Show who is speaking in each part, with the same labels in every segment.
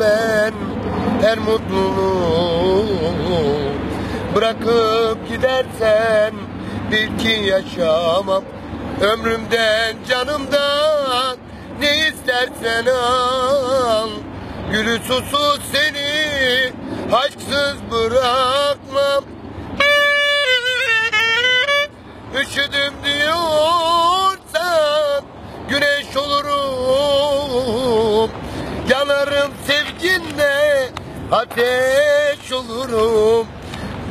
Speaker 1: ben her mutluluğu Bırakıp gidersen bil ki yaşamam. Ömrümden canımdan ne istersen al. Gülü susuz seni aşksız bırakmam. Üşüdüm ateş olurum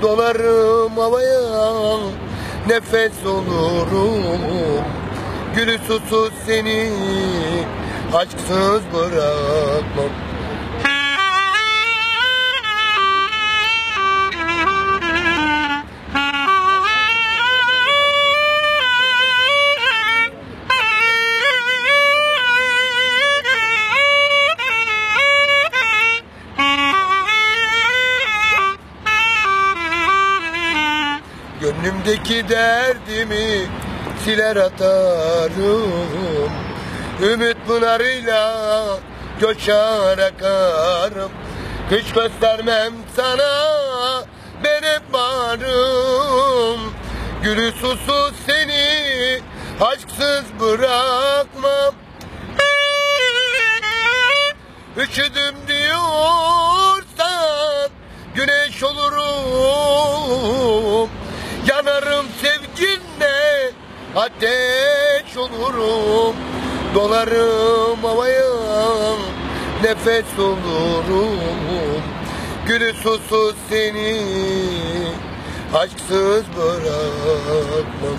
Speaker 1: Dolarım havaya nefes olurum. Gülü susuz seni aşksız bırakmam Gönlümdeki derdimi siler atarım. Ümit pınarıyla coşar akarım. Kış göstermem sana benim varım. Gülü susuz seni aşksız bırakmam. Üşüdüm diyorsan güneş olurum Yanarım sevginle ateş olurum. Dolarım havaya nefes olurum. Gülü susuz seni aşksız bırakmam